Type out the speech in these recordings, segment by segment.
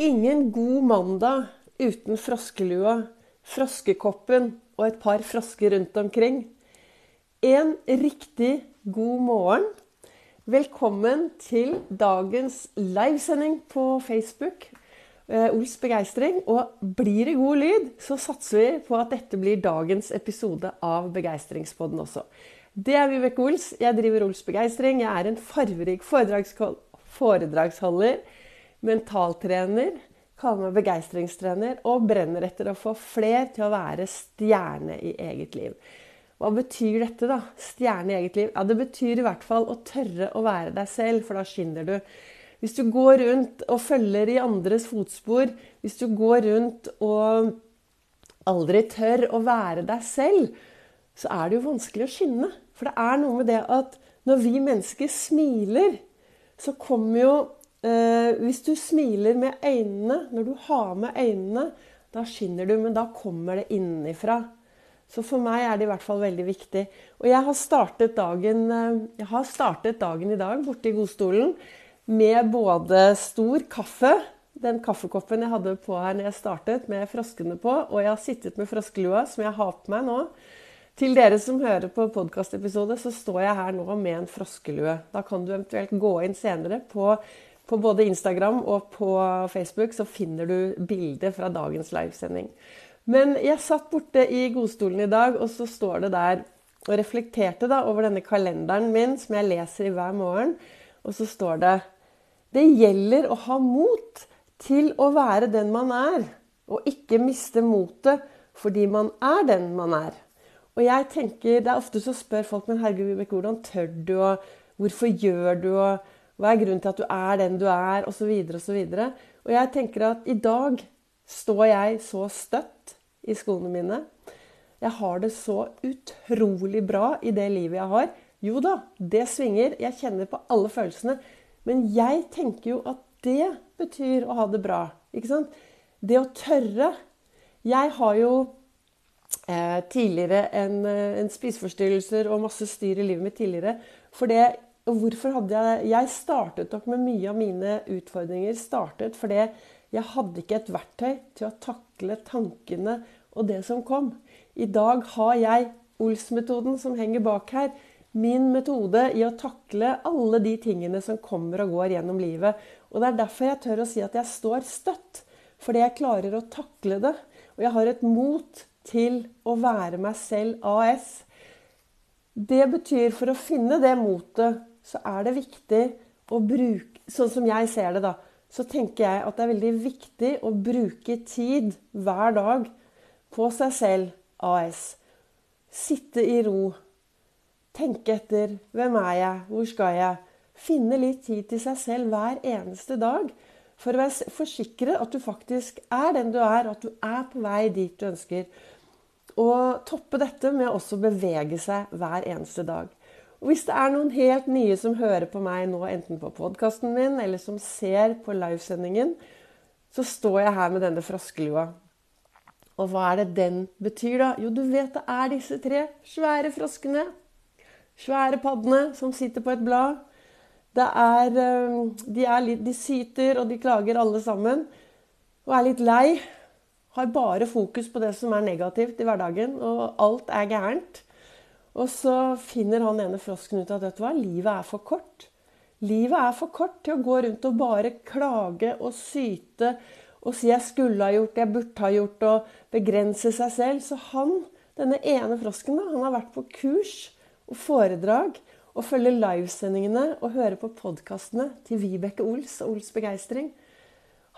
Ingen god mandag uten froskelua, froskekoppen og et par frosker rundt omkring. En riktig god morgen. Velkommen til dagens livesending på Facebook. Eh, Ols begeistring. Og blir det god lyd, så satser vi på at dette blir dagens episode av Begeistringspodden også. Det er Vibeke Ols. Jeg driver Ols Begeistring. Jeg er en farverik foredragsholder mentaltrener, kaller meg begeistringstrener og brenner etter å få fler til å være stjerne i eget liv. Hva betyr dette, da? Stjerne i eget liv? Ja, Det betyr i hvert fall å tørre å være deg selv, for da skinner du. Hvis du går rundt og følger i andres fotspor, hvis du går rundt og aldri tør å være deg selv, så er det jo vanskelig å skinne. For det er noe med det at når vi mennesker smiler, så kommer jo Eh, hvis du smiler med øynene, når du har med øynene, da skinner du, men da kommer det innenfra. Så for meg er det i hvert fall veldig viktig. Og jeg har startet dagen, eh, har startet dagen i dag borte i godstolen med både stor kaffe, den kaffekoppen jeg hadde på her når jeg startet, med froskene på, og jeg har sittet med froskelua, som jeg har på meg nå. Til dere som hører på podkastepisode, så står jeg her nå med en froskelue. Da kan du eventuelt gå inn senere på på både Instagram og på Facebook så finner du bilder fra dagens livesending. Men jeg satt borte i godstolen i dag, og så står det der og reflekterte da over denne kalenderen min som jeg leser i hver morgen. Og så står det Det gjelder å ha mot til å være den man er, og ikke miste motet fordi man er den man er. Og jeg tenker, Det er ofte så spør folk men herregud, hvordan tør du, og hvorfor gjør du, og hva er grunnen til at du er den du er, osv. osv. Og, og jeg tenker at i dag står jeg så støtt i skoene mine. Jeg har det så utrolig bra i det livet jeg har. Jo da, det svinger. Jeg kjenner på alle følelsene. Men jeg tenker jo at det betyr å ha det bra. Ikke sant? Det å tørre. Jeg har jo eh, tidligere en, eh, en spiseforstyrrelser og masse styr i livet mitt tidligere. For det og hvorfor hadde jeg Jeg startet opp med mye av mine utfordringer startet fordi jeg hadde ikke et verktøy til å takle tankene og det som kom. I dag har jeg Ols-metoden som henger bak her. Min metode i å takle alle de tingene som kommer og går gjennom livet. Og Det er derfor jeg tør å si at jeg står støtt. Fordi jeg klarer å takle det. Og jeg har et mot til å være meg selv AS. Det betyr, for å finne det motet, så er det viktig å bruke Sånn som jeg ser det, da, så tenker jeg at det er veldig viktig å bruke tid hver dag på seg selv AS. Sitte i ro. Tenke etter. Hvem er jeg? Hvor skal jeg? Finne litt tid til seg selv hver eneste dag. For å forsikre at du faktisk er den du er, at du er på vei dit du ønsker. Og toppe dette med å bevege seg hver eneste dag. Og hvis det er noen helt nye som hører på meg nå, enten på podkasten min eller som ser på livesendingen, så står jeg her med denne froskelua. Og hva er det den betyr, da? Jo, du vet det er disse tre svære froskene. Svære paddene som sitter på et blad. Er, eh, de, er litt, de syter, og de klager alle sammen. Og er litt lei. Har bare fokus på det som er negativt i hverdagen, og alt er gærent. Og så finner han ene frosken ut at vet du hva, livet er for kort. Livet er for kort til å gå rundt og bare klage og syte og si 'jeg skulle ha gjort, jeg burde ha gjort', og begrense seg selv. Så han, denne ene frosken, da, han har vært på kurs og foredrag og følger livesendingene og hører på podkastene til Vibeke Ols og Ols Begeistring.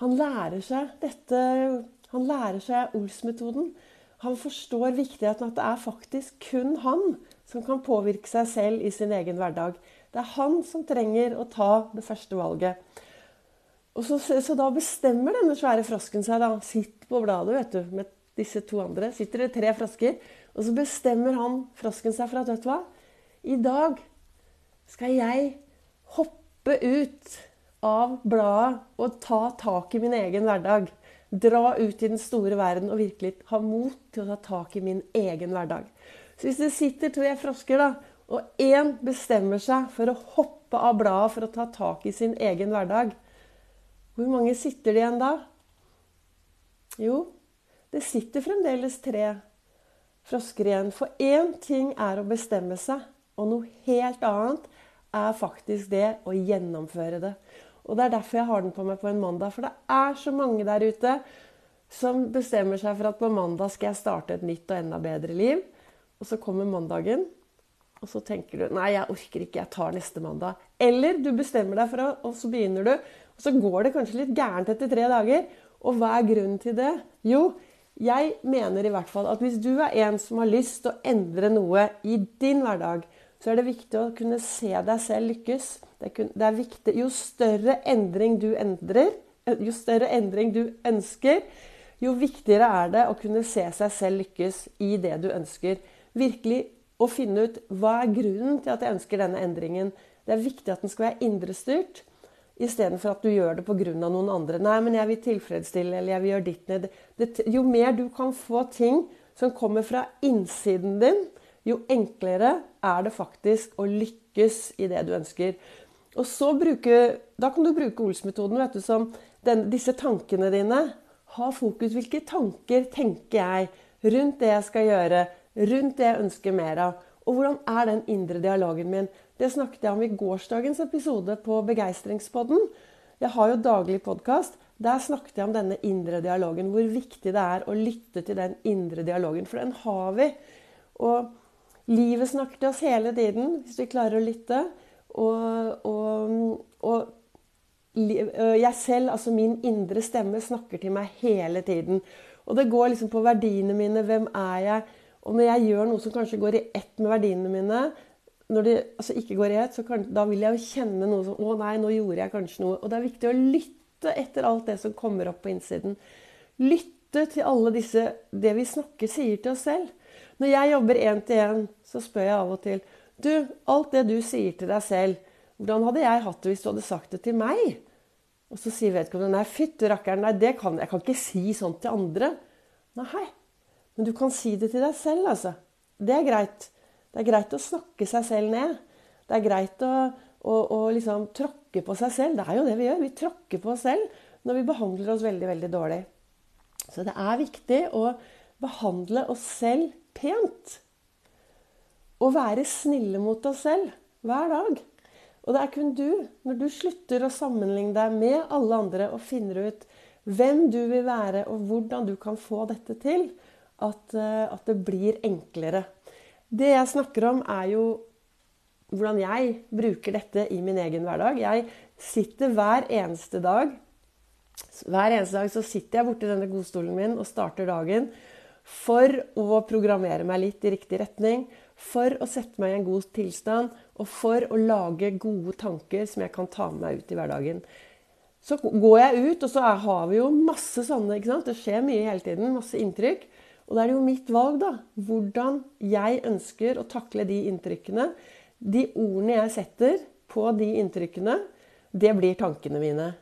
Han lærer seg dette, han lærer seg Ols-metoden. Han forstår viktigheten at det er faktisk kun han som kan påvirke seg selv i sin egen hverdag. Det er han som trenger å ta det første valget. Og så, så da bestemmer denne svære frosken seg. da, Sitt på bladet vet du, med disse to andre. Sitter det tre frosker. Og så bestemmer han frosken seg for at vet du hva, i dag skal jeg hoppe ut av bladet og ta tak i min egen hverdag. Dra ut i den store verden og virkelig ha mot til å ta tak i min egen hverdag. Så hvis det sitter tre frosker, da, og én bestemmer seg for å hoppe av bladet for å ta tak i sin egen hverdag, hvor mange sitter det igjen da? Jo, det sitter fremdeles tre frosker igjen. For én ting er å bestemme seg, og noe helt annet er faktisk det å gjennomføre det. Og det er derfor jeg har den på meg på en mandag. For det er så mange der ute som bestemmer seg for at på mandag skal jeg starte et nytt og enda bedre liv. Og så kommer mandagen, og så tenker du nei, jeg orker ikke, jeg tar neste mandag. Eller du bestemmer deg for det, og så begynner du. Og så går det kanskje litt gærent etter tre dager. Og hva er grunnen til det? Jo, jeg mener i hvert fall at hvis du er en som har lyst til å endre noe i din hverdag, så er det viktig å kunne se deg selv lykkes. Det er, det er viktig, Jo større endring du endrer, eh, jo større endring du ønsker, jo viktigere er det å kunne se seg selv lykkes i det du ønsker. Virkelig å finne ut hva er grunnen til at jeg ønsker denne endringen. Det er viktig at den skal være indrestyrt, istedenfor at du gjør det pga. noen andre. Nei, men jeg vil tilfredsstille, eller jeg vil gjøre ditt ned. Jo mer du kan få ting som kommer fra innsiden din, jo enklere er det faktisk å lykkes i det du ønsker. Og så bruke, Da kan du bruke Ols-metoden vet du, som den, disse tankene dine. Ha fokus. Hvilke tanker tenker jeg rundt det jeg skal gjøre? Rundt det jeg ønsker mer av? Og hvordan er den indre dialogen min? Det snakket jeg om i gårsdagens episode på Begeistringspodden. Jeg har jo daglig podkast. Der snakket jeg om denne indre dialogen. Hvor viktig det er å lytte til den indre dialogen. For den har vi. Og Livet snakker til oss hele tiden, hvis vi klarer å lytte. Og, og, og jeg selv, altså min indre stemme, snakker til meg hele tiden. Og det går liksom på verdiene mine. Hvem er jeg? Og når jeg gjør noe som kanskje går i ett med verdiene mine, når det altså ikke går i ett, så kan, da vil jeg jo kjenne noe som Å nei, nå gjorde jeg kanskje noe. Og det er viktig å lytte etter alt det som kommer opp på innsiden. Lytte til alle disse Det vi snakker, sier til oss selv. Når jeg jobber én til én, så spør jeg av og til Du, alt det du sier til deg selv, hvordan hadde jeg hatt det hvis du hadde sagt det til meg? Og så sier vedkommende nei, fytti rakkeren, nei, det kan jeg kan ikke si sånt til andre. Nei, men du kan si det til deg selv, altså. Det er greit. Det er greit å snakke seg selv ned. Det er greit å, å, å liksom tråkke på seg selv. Det er jo det vi gjør. Vi tråkker på oss selv når vi behandler oss veldig, veldig dårlig. Så det er viktig å behandle oss selv pent. Å være snille mot oss selv hver dag. Og det er kun du, når du slutter å sammenligne deg med alle andre og finner ut hvem du vil være, og hvordan du kan få dette til, at, eh, at det blir enklere. Det jeg snakker om, er jo hvordan jeg bruker dette i min egen hverdag. Jeg sitter hver eneste dag hver eneste dag så sitter jeg borti denne godstolen min og starter dagen for å programmere meg litt i riktig retning, for å sette meg i en god tilstand, og for å lage gode tanker som jeg kan ta med meg ut i hverdagen. Så går jeg ut, og så har vi jo masse sånne ikke sant? Det skjer mye hele tiden. Masse inntrykk. Og da er det jo mitt valg, da. Hvordan jeg ønsker å takle de inntrykkene. De ordene jeg setter på de inntrykkene, det blir tankene mine.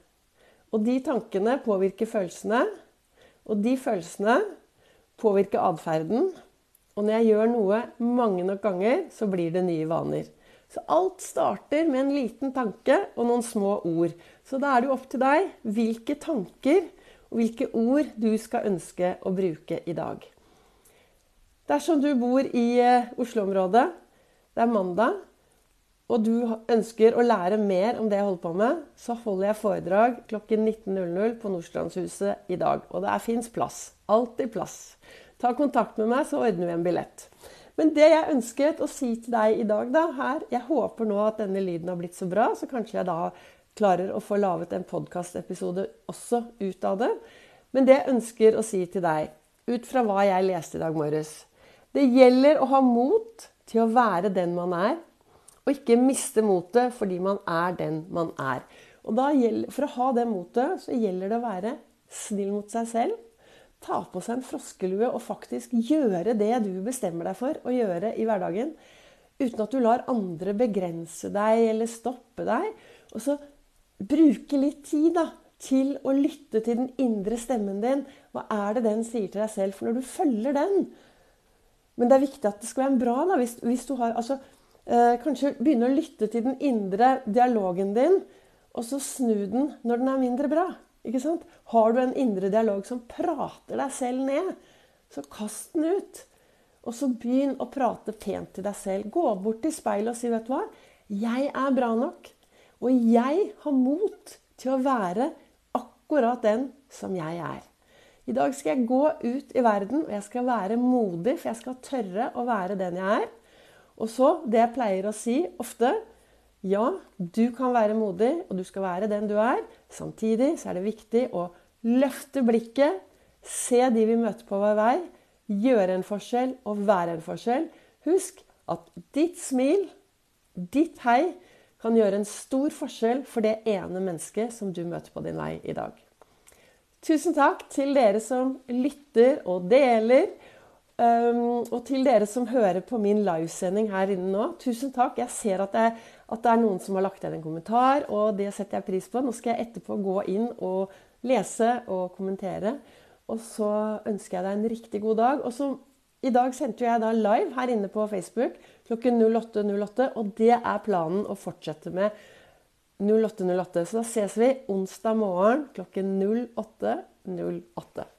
Og de tankene påvirker følelsene. Og de følelsene påvirke atferden. Og når jeg gjør noe mange nok ganger, så blir det nye vaner. Så alt starter med en liten tanke og noen små ord. Så da er det jo opp til deg hvilke tanker og hvilke ord du skal ønske å bruke i dag. Dersom du bor i eh, Oslo-området, det er mandag, og du ønsker å lære mer om det jeg holder på med, så holder jeg foredrag klokken 19.00 på Nordstrandshuset i dag. Og det fins plass. Alltid plass. Ta kontakt med meg, så ordner vi en billett. Men det jeg ønsket å si til deg i dag, da, her Jeg håper nå at denne lyden har blitt så bra, så kanskje jeg da klarer å få laget en podkastepisode også ut av det. Men det jeg ønsker å si til deg, ut fra hva jeg leste i dag morges Det gjelder å ha mot til å være den man er, og ikke miste motet fordi man er den man er. Og gjelder, For å ha det motet så gjelder det å være snill mot seg selv ta på seg en froskelue og faktisk gjøre det du bestemmer deg for å gjøre i hverdagen. Uten at du lar andre begrense deg eller stoppe deg. Og så bruke litt tid da, til å lytte til den indre stemmen din. Hva er det den sier til deg selv? For når du følger den Men det er viktig at det skal være en bra da, hvis, hvis du har altså, Kanskje begynne å lytte til den indre dialogen din, og så snu den når den er mindre bra. Ikke sant? Har du en indre dialog som prater deg selv ned, så kast den ut. Og så begynn å prate pent til deg selv. Gå bort til speilet og si, 'Vet du hva? Jeg er bra nok.' Og jeg har mot til å være akkurat den som jeg er. I dag skal jeg gå ut i verden, og jeg skal være modig, for jeg skal tørre å være den jeg er. Og så, det jeg pleier å si ofte Ja, du kan være modig, og du skal være den du er. Samtidig så er det viktig å løfte blikket, se de vi møter på vår vei, gjøre en forskjell og være en forskjell. Husk at ditt smil, ditt hei, kan gjøre en stor forskjell for det ene mennesket som du møter på din vei i dag. Tusen takk til dere som lytter og deler. Um, og til dere som hører på min livesending her inne nå, tusen takk. Jeg ser at det, at det er noen som har lagt igjen en kommentar, og det setter jeg pris på. Nå skal jeg etterpå gå inn og lese og kommentere. Og så ønsker jeg deg en riktig god dag. Og så i dag sendte jeg da live her inne på Facebook klokken 08.08, 08, og det er planen å fortsette med 08.08. 08. Så da ses vi onsdag morgen klokken 08.08. 08.